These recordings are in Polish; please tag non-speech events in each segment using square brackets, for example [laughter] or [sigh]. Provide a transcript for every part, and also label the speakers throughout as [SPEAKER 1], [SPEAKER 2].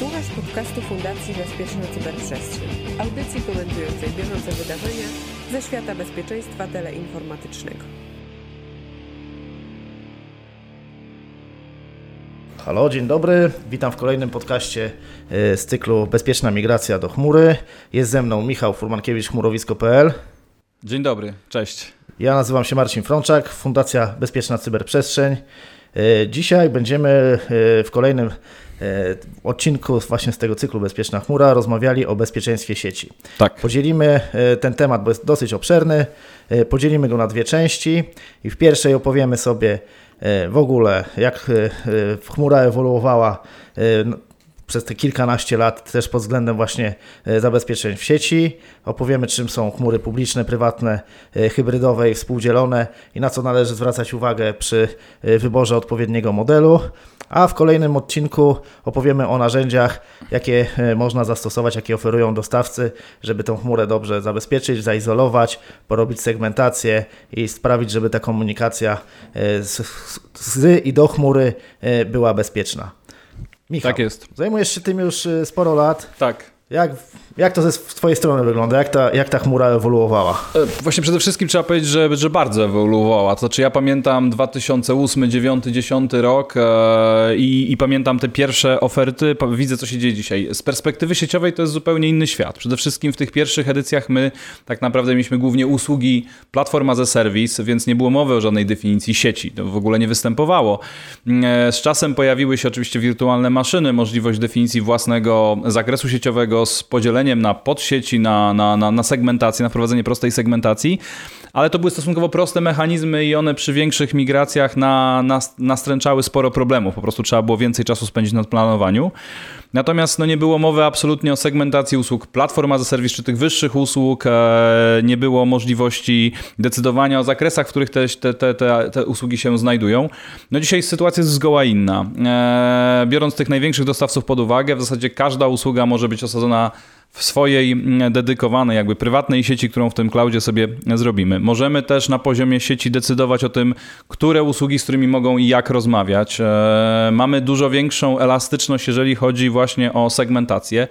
[SPEAKER 1] Słuchasz podcastu Fundacji Bezpieczna Cyberprzestrzeń, audycji komentującej bieżące wydarzenia ze świata bezpieczeństwa teleinformatycznego.
[SPEAKER 2] Halo, dzień dobry. Witam w kolejnym podcaście e, z cyklu Bezpieczna migracja do chmury. Jest ze mną Michał Furmankiewicz, chmurowisko.pl.
[SPEAKER 3] Dzień dobry, cześć.
[SPEAKER 2] Ja nazywam się Marcin Frączak, Fundacja Bezpieczna Cyberprzestrzeń. E, Dzisiaj będziemy e, w kolejnym odcinku właśnie z tego cyklu Bezpieczna chmura rozmawiali o bezpieczeństwie sieci.
[SPEAKER 3] Tak.
[SPEAKER 2] Podzielimy e, ten temat, bo jest dosyć obszerny, e, podzielimy go na dwie części i w pierwszej opowiemy sobie e, w ogóle, jak e, e, chmura ewoluowała e, przez te kilkanaście lat też pod względem właśnie e, zabezpieczeń w sieci. Opowiemy, czym są chmury publiczne, prywatne, e, hybrydowe i współdzielone i na co należy zwracać uwagę przy e, wyborze odpowiedniego modelu. A w kolejnym odcinku opowiemy o narzędziach, jakie można zastosować, jakie oferują dostawcy, żeby tą chmurę dobrze zabezpieczyć, zaizolować, porobić segmentację i sprawić, żeby ta komunikacja z, z i do chmury była bezpieczna. Michał,
[SPEAKER 3] Tak jest.
[SPEAKER 2] zajmujesz się tym już e, sporo lat.
[SPEAKER 3] Tak.
[SPEAKER 2] Jak, jak to ze z twojej strony wygląda? Jak ta, jak ta chmura ewoluowała?
[SPEAKER 3] E, Właśnie przede wszystkim trzeba powiedzieć, że, że bardzo ewoluowała. To znaczy ja pamiętam 2008, 2009, 10 rok e, i, i pamiętam te pierwsze oferty, widzę co się dzieje dzisiaj. Z perspektywy sieciowej to jest zupełnie inny świat. Przede wszystkim w tych pierwszych edycjach my tak naprawdę mieliśmy głównie usługi platforma a service, więc nie było mowy o żadnej definicji sieci. To w ogóle nie występowało. E, Z czasem pojawiły się oczywiście wirtualne maszyny, możliwość definicji własnego zakresu sieciowego z podzieleniem na podsieci, na, na, na, na segmentację, na wprowadzenie prostej segmentacji, ale to były stosunkowo proste mechanizmy i one przy większych migracjach na, na, nastręczały sporo problemów. Po prostu trzeba było więcej czasu spędzić na planowaniu. Natomiast no, nie było mowy absolutnie o segmentacji usług platforma za serwis czy tych wyższych usług, e, nie było możliwości decydowania o zakresach, w których te, te, te, te, te usługi się znajdują. No dzisiaj sytuacja jest zgoła inna. E, biorąc tych największych dostawców pod uwagę, w zasadzie każda usługa może być osadzona w swojej mm, dedykowanej, jakby prywatnej sieci, którą w tym cloudzie sobie zrobimy. Możemy też na poziomie sieci decydować o tym, które usługi z którymi mogą i jak rozmawiać. E, Mamy dużo większą elastyczność, jeżeli chodzi właśnie o segmentację.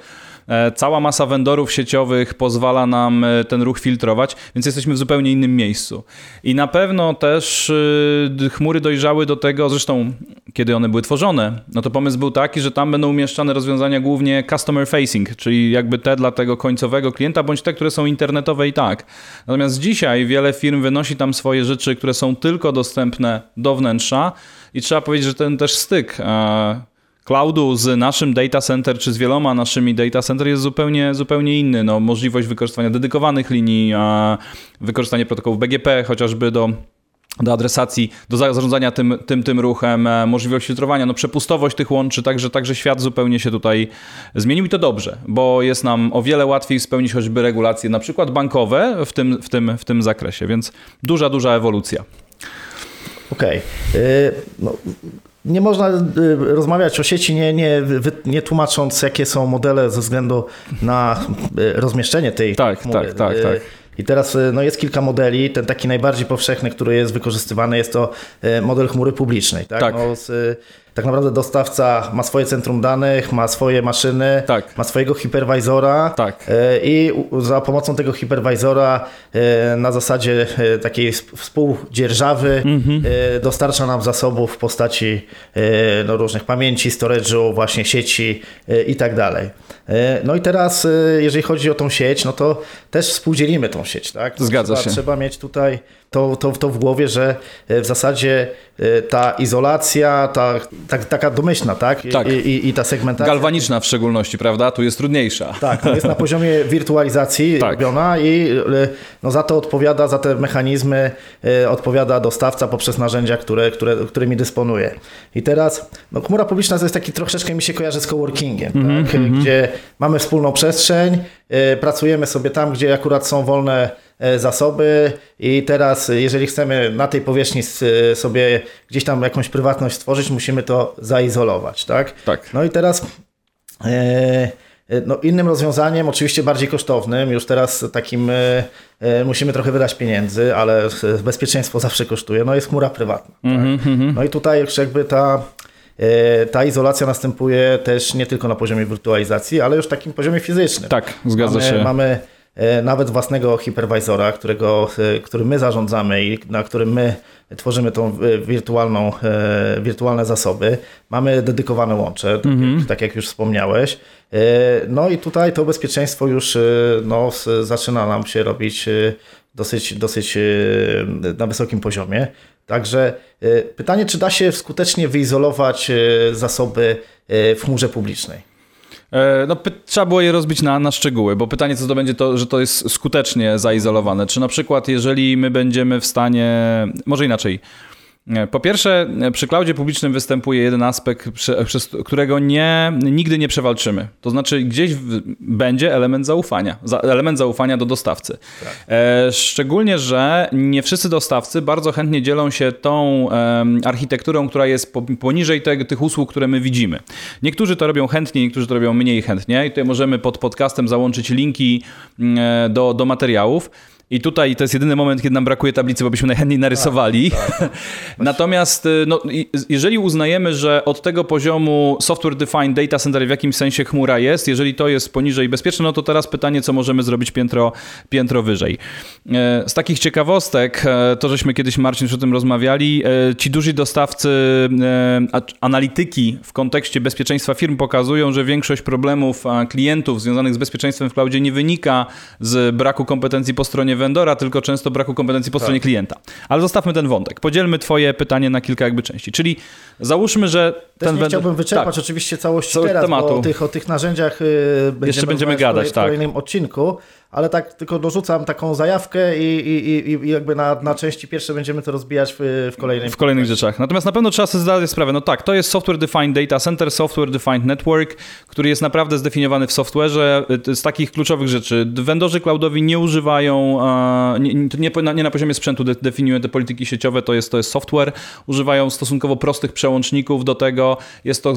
[SPEAKER 3] E, Cała masa vendorów sieciowych pozwala nam e, ten ruch filtrować, więc jesteśmy w zupełnie innym miejscu. I na pewno też y, chmury dojrzały do tego, zresztą kiedy one były tworzone, no to pomysł był taki, że tam będą umieszczane rozwiązania głównie customer facing, czyli jakby te dla tego końcowego klienta, bądź te, które są internetowe i tak. Natomiast dzisiaj wiele firm wynosi tam swoje rzeczy, które są tylko dostępne do wnętrza i trzeba powiedzieć, że ten też styk e, cloudu z naszym data center, czy z wieloma naszymi data center jest zupełnie, zupełnie inny. No, możliwość wykorzystania dedykowanych linii, wykorzystanie protokołów BGP chociażby do do adresacji, do zarządzania tym, tym, tym ruchem, e, możliwość filtrowania, no przepustowość tych łączy, także, także świat zupełnie się tutaj zmienił i to dobrze, bo jest nam o wiele łatwiej spełnić choćby regulacje, na przykład bankowe w tym, w tym, w tym zakresie, więc duża, duża ewolucja.
[SPEAKER 2] Okej. Y, No, nie można y, rozmawiać o sieci nie, nie, nie tłumacząc, jakie są modele ze względu na y, rozmieszczenie tej
[SPEAKER 3] Tak,
[SPEAKER 2] chmury.
[SPEAKER 3] tak, tak,
[SPEAKER 2] Y,
[SPEAKER 3] tak.
[SPEAKER 2] I teraz no, jest kilka modeli. Ten taki najbardziej powszechny, który jest wykorzystywany, jest to model chmury publicznej. Tak,
[SPEAKER 3] Tak.
[SPEAKER 2] No, z, tak naprawdę dostawca ma swoje centrum danych, ma swoje maszyny,
[SPEAKER 3] Tak.
[SPEAKER 2] ma swojego hiperwizora
[SPEAKER 3] Tak.
[SPEAKER 2] y, i za pomocą tego hiperwizora y, na zasadzie y, takiej sp- współdzierżawy
[SPEAKER 3] Mhm.
[SPEAKER 2] dostarcza nam zasobów w postaci no, różnych pamięci, storage'u, właśnie sieci i tak dalej. No i teraz, jeżeli chodzi o tą sieć, no to też współdzielimy tą sieć, tak?
[SPEAKER 3] Zgadza
[SPEAKER 2] trzeba,
[SPEAKER 3] się.
[SPEAKER 2] Trzeba mieć tutaj to, to, to w głowie, że y, w zasadzie y, ta izolacja, ta, ta, taka domyślna, tak? I,
[SPEAKER 3] Tak.
[SPEAKER 2] I, i, ta segmentacja.
[SPEAKER 3] Galwaniczna w szczególności, prawda? Tu jest trudniejsza.
[SPEAKER 2] Tak, jest na [laughs] poziomie wirtualizacji
[SPEAKER 3] Tak.
[SPEAKER 2] robiona i y, no, za to odpowiada, za te mechanizmy odpowiada dostawca poprzez narzędzia, które, które, którymi dysponuje. I teraz no, chmura publiczna to jest taki troszeczkę mi się kojarzy z coworkingiem, tak? gdzie mamy wspólną przestrzeń, pracujemy sobie tam, gdzie akurat są wolne zasoby i teraz jeżeli chcemy na tej powierzchni y, sobie gdzieś tam jakąś prywatność stworzyć, musimy to zaizolować, tak?
[SPEAKER 3] Tak.
[SPEAKER 2] No i teraz e, e, no, innym rozwiązaniem, oczywiście bardziej kosztownym, już teraz takim e, e, musimy trochę wydać pieniędzy, ale e, bezpieczeństwo [laughs] zawsze kosztuje, no jest chmura prywatna. Tak? No i tutaj jakby ta e, ta izolacja następuje też nie tylko na poziomie wirtualizacji, ale już takim poziomie fizycznym.
[SPEAKER 3] Tak, zgadza
[SPEAKER 2] mamy,
[SPEAKER 3] się.
[SPEAKER 2] Mamy e, nawet własnego hypervisora, którego, e, którym my zarządzamy i na którym my tworzymy tą e, wirtualną, e, wirtualne zasoby. Mamy dedykowane łącze, tak,
[SPEAKER 3] Mhm.
[SPEAKER 2] jak, tak jak już wspomniałeś. E, No i tutaj to bezpieczeństwo już e, no, zaczyna nam się robić e, dosyć, dosyć e, na wysokim poziomie. Także e, pytanie, czy da się skutecznie wyizolować e, zasoby e, w chmurze publicznej?
[SPEAKER 3] E, No, trzeba było je rozbić na, na szczegóły, bo pytanie, co to będzie, to, że to jest skutecznie zaizolowane. Czy na przykład, jeżeli my będziemy w stanie, może inaczej. E, Po pierwsze, e, przy cloudzie publicznym występuje jeden aspekt, przez którego nie, nigdy nie przewalczymy. To znaczy, gdzieś będzie element zaufania, za, element zaufania do dostawcy. E, szczególnie, że nie wszyscy dostawcy bardzo chętnie dzielą się tą architekturą, która jest po, poniżej te, tych usług, które my widzimy. Niektórzy to robią chętnie, niektórzy to robią mniej chętnie. I tutaj możemy pod podcastem załączyć linki mm, do, do materiałów. I tutaj to jest jedyny moment, kiedy nam brakuje tablicy, bo byśmy najchętniej narysowali. [laughs] Natomiast y, no, jeżeli uznajemy, że od tego poziomu software defined data center w jakimś sensie chmura jest, jeżeli to jest poniżej bezpieczne, no to teraz pytanie, co możemy zrobić piętro, piętro wyżej. E, Z takich ciekawostek, e, to żeśmy kiedyś Marcin już o tym rozmawiali, ci duzi dostawcy analityki w kontekście bezpieczeństwa firm pokazują, że większość problemów klientów związanych z bezpieczeństwem w cloudzie nie wynika z braku kompetencji po stronie vendora, tylko często braku kompetencji po stronie klienta. Ale zostawmy ten wątek. Podzielmy twoje pytanie na kilka jakby części. Czyli załóżmy, że
[SPEAKER 2] Też
[SPEAKER 3] ten vendor-
[SPEAKER 2] chciałbym wyczerpać
[SPEAKER 3] Tak.
[SPEAKER 2] oczywiście całości
[SPEAKER 3] Całość
[SPEAKER 2] teraz,
[SPEAKER 3] tematu.
[SPEAKER 2] bo o tych, o tych narzędziach będziemy,
[SPEAKER 3] będziemy
[SPEAKER 2] rozmawiać
[SPEAKER 3] gadać,
[SPEAKER 2] w
[SPEAKER 3] tak.
[SPEAKER 2] kolejnym odcinku, ale tak tylko dorzucam taką zajawkę i, i, i, jakby na, na części pierwsze będziemy to rozbijać w, w kolejnym
[SPEAKER 3] w kolejnych rzeczach. Natomiast na pewno trzeba sobie zdać sprawę, no tak, to jest Software Defined Data Center, Software Defined Network, który jest naprawdę zdefiniowany w software'ze y, z takich kluczowych rzeczy. Vendorzy cloudowi nie używają, e, nie, nie, nie, na poziomie sprzętu de, definiują te polityki sieciowe, to jest, to jest software, używają stosunkowo prostych przełączników do tego, jest to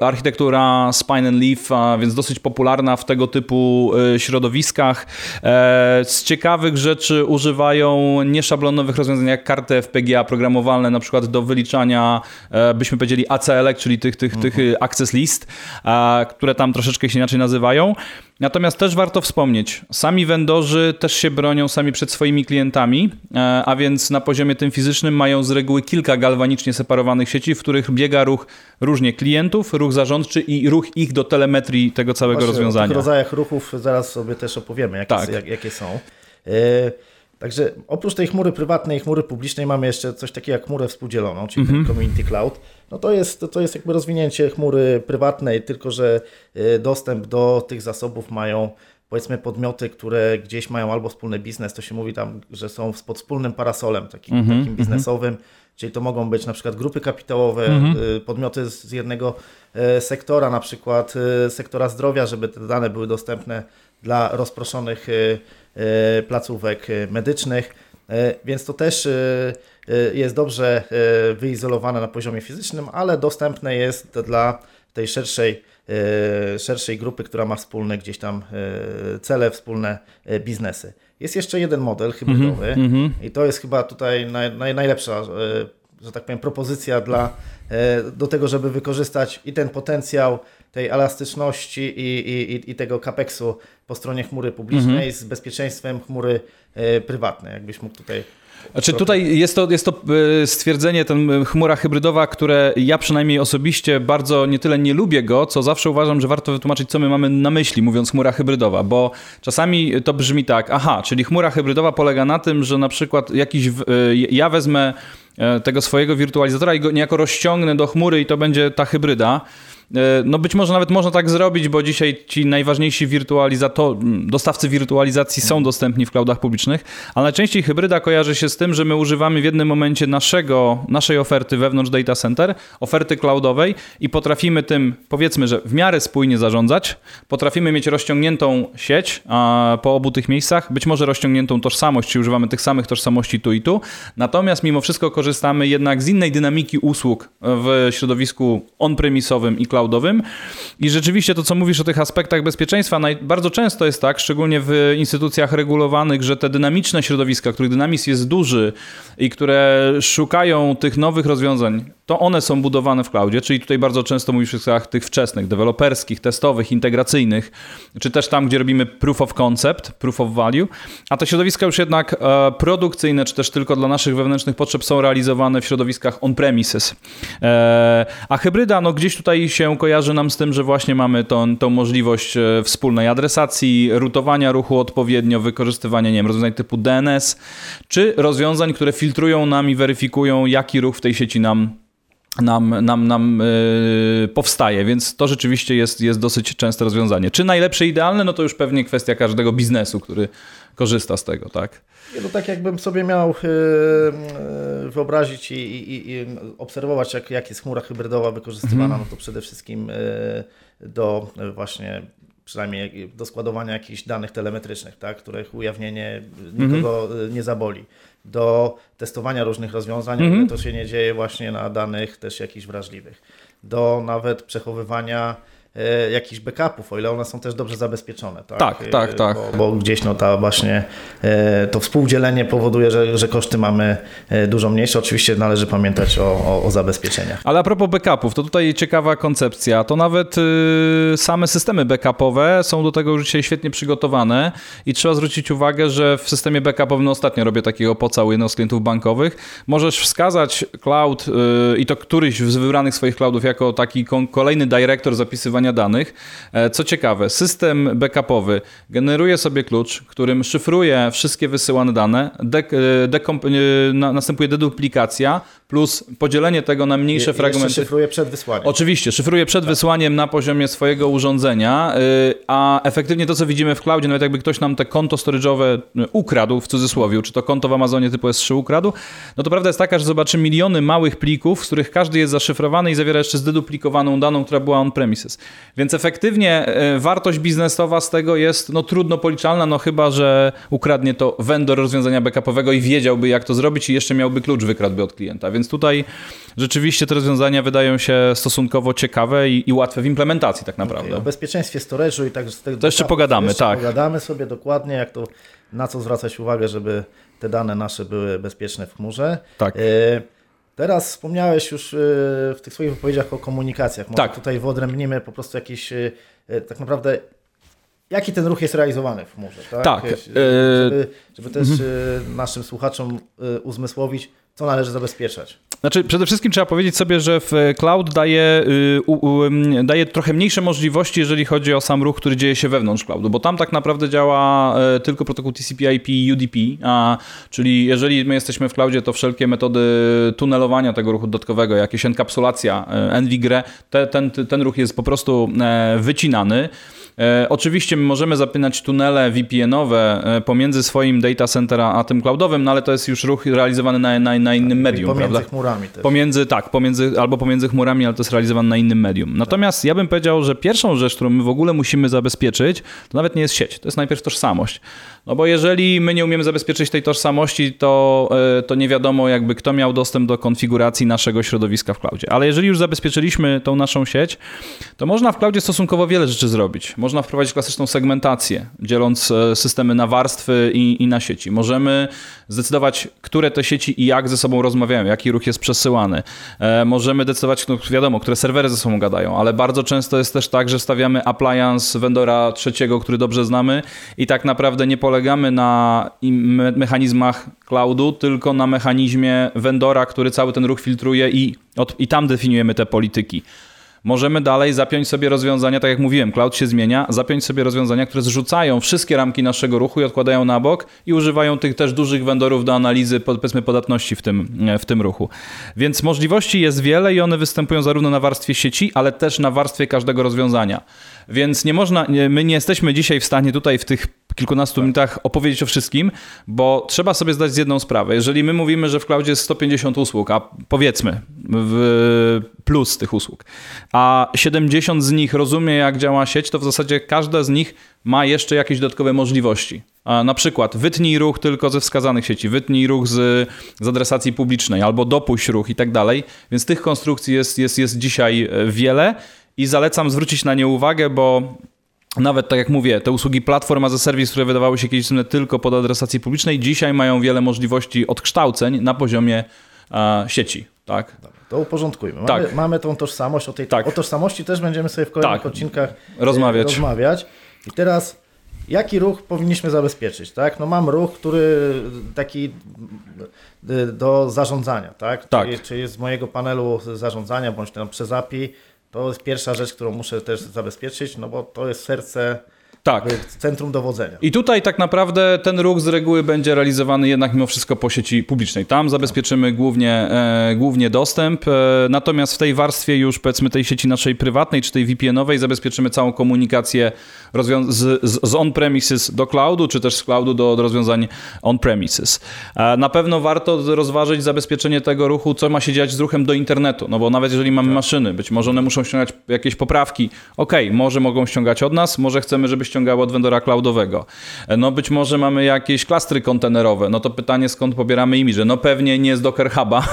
[SPEAKER 3] architektura Spine and Leaf, więc dosyć popularna w tego typu y, środowiskach. E, z ciekawych rzeczy używają nieszablonowych rozwiązań jak karty FPGA programowalne, na przykład do wyliczania, e, byśmy powiedzieli ACL, czyli tych, tych, tych y, access list, które tam troszeczkę się inaczej nazywają. Natomiast też warto wspomnieć, sami vendorzy też się bronią sami przed swoimi klientami, e, a więc na poziomie tym fizycznym mają z reguły kilka galwanicznie separowanych sieci, w których biega ruch różnie klientów, ruch zarządczy i ruch ich do telemetrii tego całego
[SPEAKER 2] Właśnie O
[SPEAKER 3] rozwiązania.
[SPEAKER 2] tych rodzajach ruchów zaraz sobie też opowiemy, jakie,
[SPEAKER 3] Tak.
[SPEAKER 2] jak, jakie są. E, Także oprócz tej chmury prywatnej i chmury publicznej mamy jeszcze coś takiego jak chmurę współdzieloną, czyli
[SPEAKER 3] Mhm.
[SPEAKER 2] ten Community Cloud. No to jest, to jest jakby rozwinięcie chmury prywatnej, tylko że e, dostęp do tych zasobów mają powiedzmy podmioty, które gdzieś mają albo wspólny biznes, to się mówi tam, że są pod wspólnym parasolem takim,
[SPEAKER 3] Mhm,
[SPEAKER 2] takim biznesowym, czyli to mogą być na przykład grupy kapitałowe,
[SPEAKER 3] Mhm.
[SPEAKER 2] y, podmioty z jednego e, sektora, na przykład sektora zdrowia, żeby te dane były dostępne dla rozproszonych placówek e, medycznych, E, więc to też e, e, jest dobrze e, wyizolowane na poziomie fizycznym, ale dostępne jest dla tej szerszej, e, szerszej grupy, która ma wspólne gdzieś tam e, cele, wspólne e, biznesy. Jest jeszcze jeden model hybrydowy
[SPEAKER 3] Mhm.
[SPEAKER 2] i to jest chyba tutaj naj, naj, najlepsza, e, że tak powiem, propozycja dla, e, do tego, żeby wykorzystać i ten potencjał tej elastyczności i, i, i- tego capexu po stronie chmury publicznej z bezpieczeństwem chmury e, prywatnej. Jakbyś mógł tutaj
[SPEAKER 3] Znaczy tutaj jest to, jest to y, stwierdzenie, ten y, chmura hybrydowa, które ja przynajmniej osobiście bardzo nie tyle nie lubię go, co zawsze uważam, że warto wytłumaczyć, co my mamy na myśli, mówiąc chmura hybrydowa, bo czasami to brzmi tak, aha, czyli chmura hybrydowa polega na tym, że na przykład jakiś, ja wezmę e, tego swojego wirtualizatora i go niejako rozciągnę do chmury i to będzie ta hybryda. E, No być może nawet można tak zrobić, bo dzisiaj ci najważniejsi wirtualizator, dostawcy wirtualizacji są dostępni w cloudach publicznych, ale najczęściej hybryda kojarzy się z tym, że my używamy w jednym momencie naszego, naszej oferty wewnątrz data center, oferty cloudowej i potrafimy tym, powiedzmy, że w miarę spójnie zarządzać, potrafimy mieć rozciągniętą sieć a, po obu tych miejscach, być może rozciągniętą tożsamość, czyli używamy tych samych tożsamości tu i tu, natomiast mimo wszystko korzystamy jednak z innej dynamiki usług w środowisku on-premisowym i cloudowym. I rzeczywiście to, co mówisz o tych aspektach bezpieczeństwa, bardzo często jest tak, szczególnie w instytucjach regulowanych, że te dynamiczne środowiska, których dynamizm jest duży i które szukają tych nowych rozwiązań, to one są budowane w cloudzie, czyli tutaj bardzo często mówisz o kwestiach tych wczesnych, deweloperskich, testowych, integracyjnych, czy też tam, gdzie robimy proof of concept, proof of value, a te środowiska już jednak e, produkcyjne, czy też tylko dla naszych wewnętrznych potrzeb są realizowane w środowiskach on-premises. E, a hybryda, no gdzieś tutaj się kojarzy nam z tym, że właśnie mamy tą, tą możliwość e, wspólnej adresacji, rutowania ruchu odpowiednio, wykorzystywania, nie wiem, rozwiązań typu DNS, czy rozwiązań, które filtrują nam i weryfikują, jaki ruch w tej sieci nam nam, nam, nam yy, powstaje, więc to rzeczywiście jest, jest dosyć częste rozwiązanie. Czy najlepsze, idealne, no to już pewnie kwestia każdego biznesu, który korzysta z tego, tak?
[SPEAKER 2] No tak jakbym sobie miał yy, wyobrazić i, i, i, obserwować, jak, jak jest chmura hybrydowa wykorzystywana, mhm. no to przede wszystkim yy, do właśnie przynajmniej do składowania jakichś danych telemetrycznych, tak, których ujawnienie nikogo mhm. nie zaboli do testowania różnych rozwiązań, -hmm. to się nie dzieje właśnie na danych też jakichś wrażliwych, do nawet przechowywania E, jakichś backupów, o ile one są też dobrze zabezpieczone. Tak,
[SPEAKER 3] tak, e, tak. tak.
[SPEAKER 2] Bo, bo, gdzieś no ta właśnie e, to współdzielenie powoduje, że, że koszty mamy dużo mniejsze. Oczywiście należy pamiętać o, o, o zabezpieczeniach.
[SPEAKER 3] Ale a propos backupów, to tutaj ciekawa koncepcja. To nawet same systemy backupowe są do tego już dzisiaj świetnie przygotowane i trzeba zwrócić uwagę, że w systemie backupowym, no ostatnio robię takiego pocałuję jednego z klientów bankowych, możesz wskazać cloud i to któryś z wybranych swoich cloudów jako taki kolejny dyrektor zapisywania danych. E, co ciekawe, system backupowy generuje sobie klucz, którym szyfruje wszystkie wysyłane dane, de, e, następuje deduplikacja, plus podzielenie tego na mniejsze Je, fragmenty.
[SPEAKER 2] szyfruje przed wysłaniem.
[SPEAKER 3] Oczywiście, szyfruje przed tak. wysłaniem na poziomie swojego urządzenia, a efektywnie to, co widzimy w cloudzie, nawet jakby ktoś nam te konto storage'owe ukradł, w cudzysłowie, czy to konto w Amazonie typu S3 ukradł, no to prawda jest taka, że zobaczy miliony małych plików, z których każdy jest zaszyfrowany i zawiera jeszcze zdeduplikowaną daną, która była on-premises. Więc efektywnie y, wartość biznesowa z tego jest no, trudno policzalna, no chyba, że ukradnie to vendor rozwiązania backupowego i wiedziałby, jak to zrobić i jeszcze miałby klucz wykradłby od klienta. Więc tutaj rzeczywiście te rozwiązania wydają się stosunkowo ciekawe i, i łatwe w implementacji tak naprawdę. Okay,
[SPEAKER 2] o bezpieczeństwie storage'u i tak z tego
[SPEAKER 3] To jeszcze pogadamy, jeszcze tak.
[SPEAKER 2] Pogadamy sobie dokładnie, jak to, na co zwracać uwagę, żeby te dane nasze były bezpieczne w chmurze.
[SPEAKER 3] Tak. E,
[SPEAKER 2] teraz wspomniałeś już e, w tych swoich wypowiedziach o komunikacjach. Może tak. tutaj wyodrębnimy po prostu jakieś e, tak naprawdę jaki ten ruch jest realizowany w chmurze. Tak,
[SPEAKER 3] tak.
[SPEAKER 2] Żeby, żeby też mhm. naszym słuchaczom uzmysłowić, co należy zabezpieczać.
[SPEAKER 3] Znaczy, przede wszystkim trzeba powiedzieć sobie, że w cloud daje, y, daje trochę mniejsze możliwości, jeżeli chodzi o sam ruch, który dzieje się wewnątrz cloudu, bo tam tak naprawdę działa e, tylko protokół TCP/IP UDP, a, czyli jeżeli my jesteśmy w cloudzie, to wszelkie metody tunelowania tego ruchu dodatkowego, jakieś enkapsulacja, e, NVGRE, te, ten, ten ruch jest po prostu e, wycinany. E, oczywiście możemy zapinać tunele VPN-owe e, pomiędzy swoim data center a tym cloudowym, no ale to jest już ruch realizowany na, na, na innym tak, medium,
[SPEAKER 2] pomiędzy
[SPEAKER 3] prawda?
[SPEAKER 2] chmurami też.
[SPEAKER 3] Pomiędzy, tak, pomiędzy, albo pomiędzy chmurami, ale to jest realizowane na innym medium. Natomiast tak. ja bym powiedział, że pierwszą rzecz, którą my w ogóle musimy zabezpieczyć, to nawet nie jest sieć, to jest najpierw tożsamość. No bo jeżeli my nie umiemy zabezpieczyć tej tożsamości, to, e, to nie wiadomo jakby kto miał dostęp do konfiguracji naszego środowiska w cloudzie. Ale jeżeli już zabezpieczyliśmy tą naszą sieć, to można w cloudzie stosunkowo wiele rzeczy zrobić. Można wprowadzić klasyczną segmentację, dzieląc e, systemy na warstwy i, i na sieci. Możemy zdecydować, które te sieci i jak ze sobą rozmawiają, jaki ruch jest przesyłany. E, możemy decydować, no wiadomo, które serwery ze sobą gadają, ale bardzo często jest też tak, że stawiamy appliance vendora trzeciego, który dobrze znamy i tak naprawdę nie polegamy na mechanizmach cloudu, tylko na mechanizmie vendora, który cały ten ruch filtruje i, od, i tam definiujemy te polityki. Możemy dalej zapiąć sobie rozwiązania, tak jak mówiłem, cloud się zmienia, zapiąć sobie rozwiązania, które zrzucają wszystkie ramki naszego ruchu i odkładają na bok i używają tych też dużych vendorów do analizy, powiedzmy, podatności w tym, w tym ruchu. Więc możliwości jest wiele i one występują zarówno na warstwie sieci, ale też na warstwie każdego rozwiązania. Więc nie można, my nie jesteśmy dzisiaj w stanie tutaj w tych kilkunastu minutach opowiedzieć o wszystkim, bo trzeba sobie zdać z jedną sprawę. Jeżeli my mówimy, że w cloudzie jest 150 usług, a powiedzmy w plus tych usług, a 70 z nich rozumie, jak działa sieć, to w zasadzie każda z nich ma jeszcze jakieś dodatkowe możliwości. Na przykład wytnij ruch tylko ze wskazanych sieci, wytnij ruch z, z adresacji publicznej albo dopuść ruch i tak dalej. Więc tych konstrukcji jest, jest, jest dzisiaj wiele i zalecam zwrócić na nie uwagę, bo nawet tak jak mówię, te usługi platform as a service, które wydawały się kiedyś tylko pod adresacji publicznej, dzisiaj mają wiele możliwości odkształceń na poziomie e, sieci. Tak?
[SPEAKER 2] To uporządkujmy. Mamy,
[SPEAKER 3] Tak.
[SPEAKER 2] mamy tą tożsamość, o tej
[SPEAKER 3] Tak.
[SPEAKER 2] o tożsamości też będziemy sobie w kolejnych
[SPEAKER 3] Tak.
[SPEAKER 2] odcinkach e,
[SPEAKER 3] Rozmawiać.
[SPEAKER 2] rozmawiać. I teraz jaki ruch powinniśmy zabezpieczyć, tak? No mam ruch, który taki y, do zarządzania, tak?
[SPEAKER 3] Tak.
[SPEAKER 2] Czyli, czyli z mojego panelu zarządzania bądź tam przez API, to jest pierwsza rzecz, którą muszę też zabezpieczyć, no bo to jest serce,
[SPEAKER 3] Tak.
[SPEAKER 2] centrum dowodzenia.
[SPEAKER 3] I tutaj tak naprawdę ten ruch z reguły będzie realizowany jednak mimo wszystko po sieci publicznej. Tam zabezpieczymy głównie, e, głównie dostęp, e, natomiast w tej warstwie już powiedzmy tej sieci naszej prywatnej czy tej VPN-owej zabezpieczymy całą komunikację z, z, z on-premises do cloudu, czy też z cloudu do, do rozwiązań on-premises. E, na pewno warto rozważyć zabezpieczenie tego ruchu, co ma się dziać z ruchem do internetu, no bo nawet jeżeli mamy maszyny, być może one muszą ściągać jakieś poprawki, okej, może mogą ściągać od nas, może chcemy, żeby ściągały od vendora cloudowego. E, No być może mamy jakieś klastry kontenerowe, no to pytanie skąd pobieramy imidże? No pewnie nie z Docker Huba, [laughs]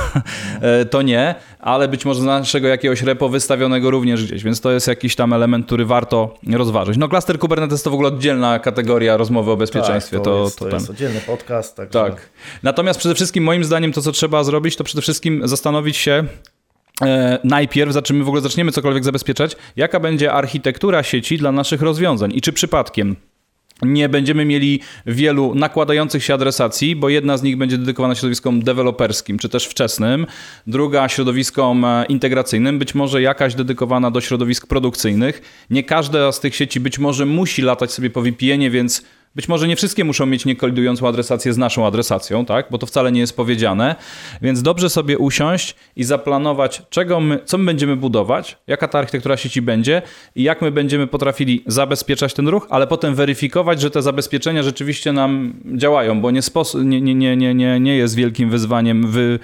[SPEAKER 3] E, to nie, ale być może z naszego jakiegoś repo wystawionego również gdzieś, więc to jest jakiś tam element, który warto rozważyć. No klaster Kubernetes to w ogóle oddzielna kategoria rozmowy o bezpieczeństwie.
[SPEAKER 2] Tak,
[SPEAKER 3] to,
[SPEAKER 2] to, jest,
[SPEAKER 3] to
[SPEAKER 2] to jest oddzielny podcast, także
[SPEAKER 3] Tak. Natomiast przede wszystkim moim zdaniem to, co trzeba zrobić, to przede wszystkim zastanowić się najpierw, zaczniemy w ogóle zaczniemy cokolwiek zabezpieczać, jaka będzie architektura sieci dla naszych rozwiązań i czy przypadkiem nie będziemy mieli wielu nakładających się adresacji, bo jedna z nich będzie dedykowana środowiskom deweloperskim, czy też wczesnym, druga środowiskom e, integracyjnym, być może jakaś dedykowana do środowisk produkcyjnych. Nie każda z tych sieci być może musi latać sobie po VPN-ie, więc być może nie wszystkie muszą mieć niekolidującą adresację z naszą adresacją, tak? bo to wcale nie jest powiedziane. Więc dobrze sobie usiąść i zaplanować, czego my, co my będziemy budować, jaka ta architektura sieci będzie i jak my będziemy potrafili zabezpieczać ten ruch, ale potem weryfikować, że te zabezpieczenia rzeczywiście nam działają, bo nie, spos- nie, nie, nie, nie, nie, jest wielkim wyzwaniem wy,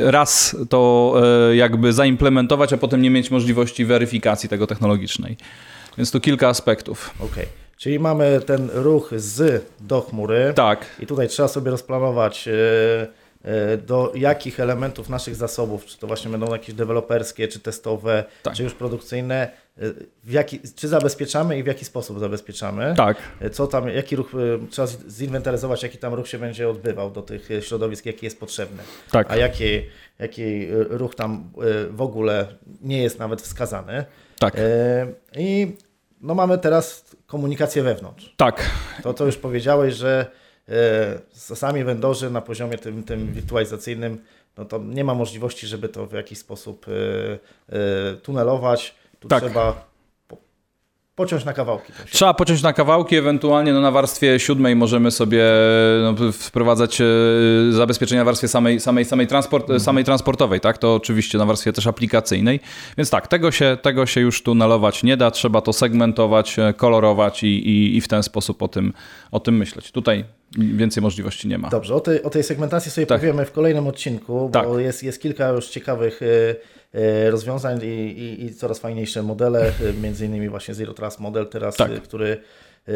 [SPEAKER 3] raz to e, jakby zaimplementować, a potem nie mieć możliwości weryfikacji tego technologicznej. Więc tu kilka aspektów.
[SPEAKER 2] Okej. Czyli mamy ten ruch z do chmury.
[SPEAKER 3] Tak.
[SPEAKER 2] I tutaj trzeba sobie rozplanować, e, e, do jakich elementów naszych zasobów, czy to właśnie będą jakieś deweloperskie, czy testowe,
[SPEAKER 3] Tak.
[SPEAKER 2] czy już produkcyjne, e, w jaki, czy zabezpieczamy i w jaki sposób zabezpieczamy.
[SPEAKER 3] Tak.
[SPEAKER 2] Co tam, jaki ruch, trzeba zinwentaryzować, jaki tam ruch się będzie odbywał do tych środowisk, jaki jest potrzebny.
[SPEAKER 3] Tak.
[SPEAKER 2] A jaki, jaki ruch tam w ogóle nie jest nawet wskazany.
[SPEAKER 3] Tak.
[SPEAKER 2] I no mamy teraz komunikację wewnątrz.
[SPEAKER 3] Tak.
[SPEAKER 2] To, co już powiedziałeś, że e, sami vendorzy na poziomie tym, tym wirtualizacyjnym, no to nie ma możliwości, żeby to w jakiś sposób e, e, tunelować. Tu
[SPEAKER 3] Tak.
[SPEAKER 2] trzeba pociąć na kawałki.
[SPEAKER 3] Trzeba pociąć na kawałki, ewentualnie no, na warstwie siódmej możemy sobie no, wprowadzać e, zabezpieczenia w warstwie samej, samej, samej, transport, samej transportowej, tak? To oczywiście na warstwie też aplikacyjnej. Więc tak, tego się, tego się już tunelować nie da, trzeba to segmentować, e, kolorować i, i, i w ten sposób o tym, o tym myśleć. Tutaj więcej możliwości nie ma.
[SPEAKER 2] Dobrze, o tej, o tej segmentacji sobie
[SPEAKER 3] Tak.
[SPEAKER 2] powiemy w kolejnym odcinku,
[SPEAKER 3] Tak.
[SPEAKER 2] bo jest, jest kilka już ciekawych e, rozwiązań i, i, i coraz fajniejsze modele, e, między innymi właśnie Zero Trust model teraz,
[SPEAKER 3] Tak.
[SPEAKER 2] e, który e,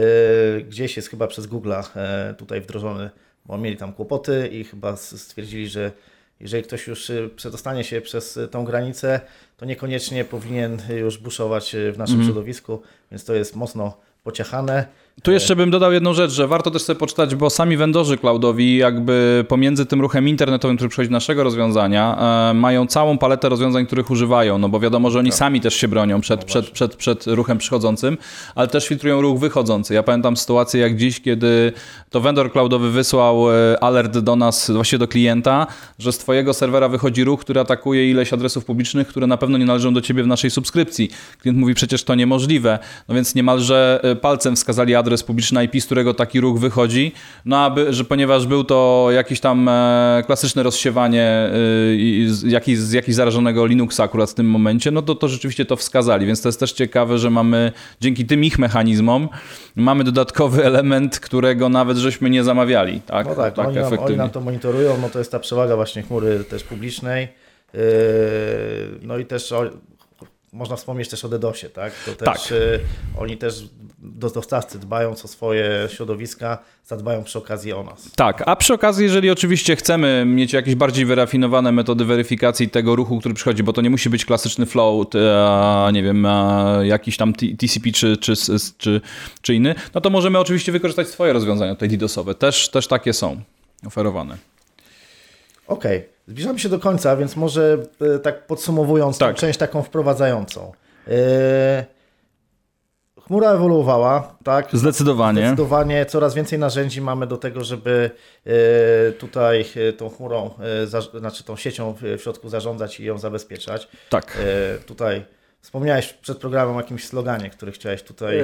[SPEAKER 2] gdzieś jest chyba przez Google'a e, tutaj wdrożony, bo mieli tam kłopoty i chyba stwierdzili, że jeżeli ktoś już e, przedostanie się przez e, tą granicę, to niekoniecznie powinien już buszować e, w naszym
[SPEAKER 3] Mhm.
[SPEAKER 2] środowisku, więc to jest mocno pociechane.
[SPEAKER 3] Tu jeszcze bym dodał jedną rzecz, że warto też sobie poczytać, bo sami vendorzy cloudowi jakby pomiędzy tym ruchem internetowym, który przychodzi do naszego rozwiązania, e, mają całą paletę rozwiązań, których używają, no bo wiadomo, że oni sami też się bronią przed, przed, przed, przed ruchem przychodzącym, ale też filtrują ruch wychodzący. Ja pamiętam sytuację jak dziś, kiedy to vendor cloudowy wysłał e, alert do nas, właściwie do klienta, że z twojego serwera wychodzi ruch, który atakuje ileś adresów publicznych, które na pewno nie należą do ciebie w naszej subskrypcji. Klient mówi, przecież to niemożliwe, no więc niemalże e, palcem wskazali adres publiczny IP, z którego taki ruch wychodzi, no aby, że ponieważ był to jakieś tam e, klasyczne rozsiewanie i z, jakiś, z jakiś zarażonego Linuxa akurat w tym momencie, no to, to rzeczywiście to wskazali, więc to jest też ciekawe, że mamy dzięki tym ich mechanizmom mamy dodatkowy element, którego nawet żeśmy nie zamawiali, tak?
[SPEAKER 2] No tak, oni, nam, oni nam to monitorują, no to jest ta przewaga właśnie chmury też publicznej. Yy, No i też o, można wspomnieć też o DDoSie, tak? To też
[SPEAKER 3] Tak.
[SPEAKER 2] yy, oni też dostawcy dbając o swoje środowiska, zadbają przy okazji o nas.
[SPEAKER 3] Tak, a przy okazji, jeżeli oczywiście chcemy mieć jakieś bardziej wyrafinowane metody weryfikacji tego ruchu, który przychodzi, bo to nie musi być klasyczny float, a, nie wiem, jakiś tam TCP czy, czy, czy, czy inny, no to możemy oczywiście wykorzystać swoje rozwiązania tutaj DDoSowe. Też, też takie są oferowane.
[SPEAKER 2] Okej, okay. zbliżamy się do końca, więc może e, tak podsumowując tak. część taką wprowadzającą. E, chmura ewoluowała, tak?
[SPEAKER 3] Zdecydowanie.
[SPEAKER 2] Zdecydowanie coraz więcej narzędzi mamy do tego, żeby e, tutaj tą chmurą, znaczy tą siecią w środku zarządzać i ją zabezpieczać.
[SPEAKER 3] Tak.
[SPEAKER 2] Tutaj wspomniałeś przed programem o jakimś sloganie, który chciałeś tutaj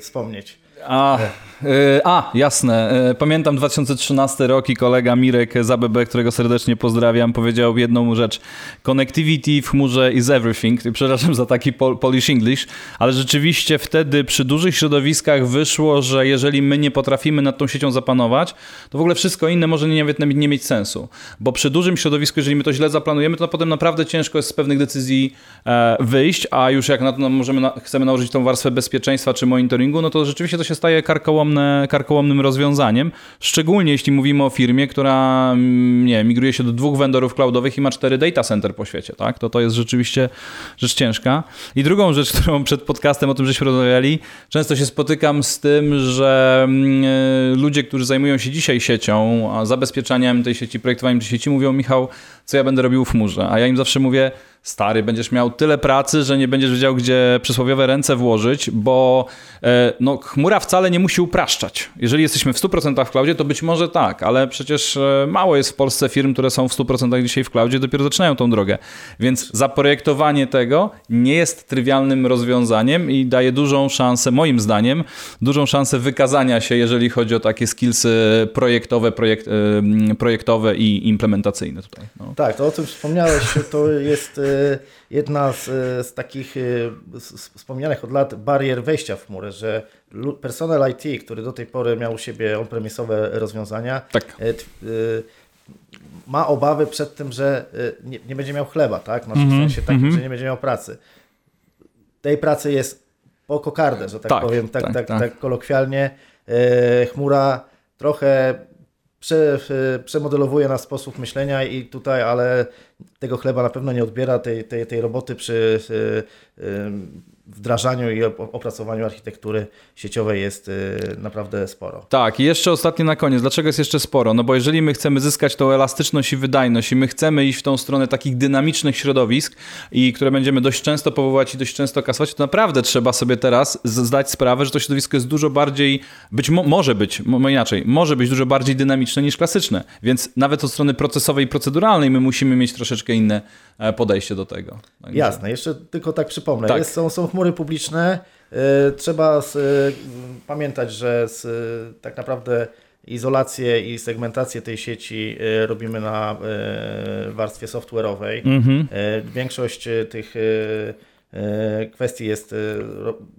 [SPEAKER 2] wspomnieć.
[SPEAKER 3] A, y, a, jasne. Y, pamiętam 2013 rok i kolega Mirek z ABB, którego serdecznie pozdrawiam, powiedział jedną rzecz. Connectivity w chmurze is everything. Przepraszam za taki Polish English, ale rzeczywiście wtedy przy dużych środowiskach wyszło, że jeżeli my nie potrafimy nad tą siecią zapanować, to w ogóle wszystko inne może nie, nawet nie mieć sensu. Bo przy dużym środowisku, jeżeli my to źle zaplanujemy, to potem naprawdę ciężko jest z pewnych decyzji e, wyjść, a już jak na to możemy, chcemy nałożyć tą warstwę bezpieczeństwa czy monitoringu, no to rzeczywiście to się staje karkołomne, karkołomnym rozwiązaniem, szczególnie jeśli mówimy o firmie, która mm, nie, migruje się do dwóch vendorów cloudowych i ma cztery data center po świecie, tak? To to jest rzeczywiście rzecz ciężka. I drugą rzecz, [laughs] którą przed podcastem o tym żeśmy rozmawiali, często się spotykam z tym, że mm, e, ludzie, którzy zajmują się dzisiaj siecią, zabezpieczaniem tej sieci, projektowaniem tej sieci, mówią, Michał, co ja będę robił w chmurze? A ja im zawsze mówię, stary, będziesz miał tyle pracy, że nie będziesz wiedział, gdzie przysłowiowe ręce włożyć, bo e, no, chmura wcale nie musi upraszczać. Jeżeli jesteśmy w 100% w cloudzie, to być może tak, ale przecież e, mało jest w Polsce firm, które są w 100% dzisiaj w cloudzie, dopiero zaczynają tą drogę. Więc zaprojektowanie tego nie jest trywialnym rozwiązaniem i daje dużą szansę, moim zdaniem, dużą szansę wykazania się, jeżeli chodzi o takie skillsy projektowe, projekt, e, projektowe i implementacyjne tutaj. No.
[SPEAKER 2] Tak, to o czym wspomniałeś, to jest jedna z, z takich wspomnianych od lat barier wejścia w chmurę, że personel IT, który do tej pory miał u siebie on-premisowe rozwiązania,
[SPEAKER 3] tak. E, e,
[SPEAKER 2] ma obawy przed tym, że e, nie, nie będzie miał chleba, tak? Znaczy, mm -hmm. W sensie takim, mm -hmm. że nie będzie miał pracy. Tej pracy jest po kokardę, że tak, tak powiem, tak, tak, tak, tak, tak kolokwialnie. Chmura trochę prze, przemodelowuje nasz sposób myślenia i tutaj, ale tego chleba na pewno nie odbiera tej, tej, tej roboty przy wdrażaniu i opracowaniu architektury sieciowej jest y, naprawdę sporo.
[SPEAKER 3] Tak, i jeszcze ostatnie na koniec. Dlaczego jest jeszcze sporo? No bo jeżeli my chcemy zyskać tą elastyczność i wydajność i my chcemy iść w tą stronę takich dynamicznych środowisk i które będziemy dość często powoływać i dość często kasować, to naprawdę trzeba sobie teraz zdać sprawę, że to środowisko jest dużo bardziej, być mo może być, mo inaczej, może być dużo bardziej dynamiczne niż klasyczne. Więc nawet od strony procesowej i proceduralnej my musimy mieć troszeczkę inne podejście do tego.
[SPEAKER 2] Także... Jasne, jeszcze tylko tak przypomnę. Tak. Jest, są, są chmury publiczne. E, trzeba z, e, pamiętać, że z, tak naprawdę izolację i segmentację tej sieci robimy na warstwie software'owej. Mhm. Większość tych kwestii jest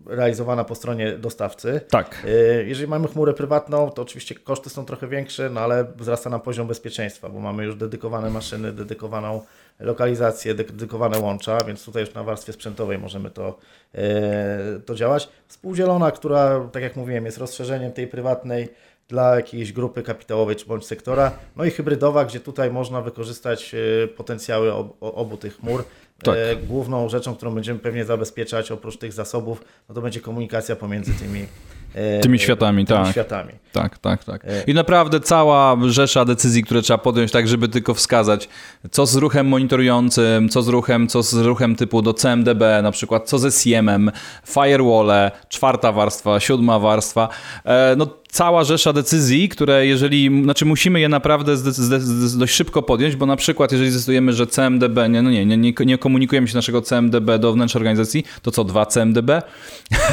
[SPEAKER 2] realizowana po stronie dostawcy.
[SPEAKER 3] Tak.
[SPEAKER 2] Jeżeli mamy chmurę prywatną, to oczywiście koszty są trochę większe, no ale wzrasta nam poziom bezpieczeństwa, bo mamy już dedykowane maszyny, dedykowaną lokalizację, dedykowane łącza, więc tutaj już na warstwie sprzętowej możemy to, e, to działać. Współdzielona, która, tak jak mówiłem, jest rozszerzeniem tej prywatnej dla jakiejś grupy kapitałowej czy bądź sektora, no i hybrydowa, gdzie tutaj można wykorzystać e, potencjały obu tych chmur. Tak. E, główną rzeczą, którą będziemy pewnie zabezpieczać oprócz tych zasobów, no to będzie komunikacja pomiędzy tymi
[SPEAKER 3] tymi światami,
[SPEAKER 2] tymi
[SPEAKER 3] tak.
[SPEAKER 2] światami.
[SPEAKER 3] Tak, tak, tak. E, I naprawdę cała rzesza decyzji, które trzeba podjąć, tak żeby tylko wskazać, co z ruchem monitorującym, co z ruchem, co z ruchem typu do CMDB, na przykład co ze CM-em, firewall, czwarta warstwa, siódma warstwa. E, no cała rzesza decyzji, które jeżeli, znaczy musimy je naprawdę dość szybko podjąć, bo na przykład jeżeli zdecydujemy, że CMDB, nie, no nie, nie, nie komunikujemy się naszego CMDB do wnętrza organizacji, to co, dwa CMDB?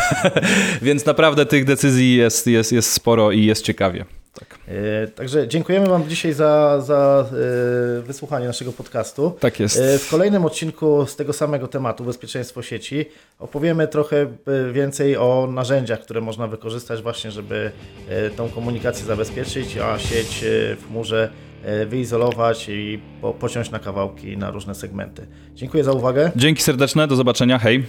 [SPEAKER 3] [laughs] Więc naprawdę tych decyzji jest, jest, jest sporo i jest ciekawie. Tak.
[SPEAKER 2] E, także dziękujemy Wam dzisiaj za, za e, wysłuchanie naszego podcastu.
[SPEAKER 3] Tak jest.
[SPEAKER 2] E, w kolejnym odcinku z tego samego tematu, bezpieczeństwo sieci, opowiemy trochę więcej o narzędziach, które można wykorzystać właśnie, żeby tą komunikację zabezpieczyć, a sieć w chmurze wyizolować i po, pociąć na kawałki na różne segmenty. Dziękuję za uwagę.
[SPEAKER 3] Dzięki serdeczne, do zobaczenia, hej.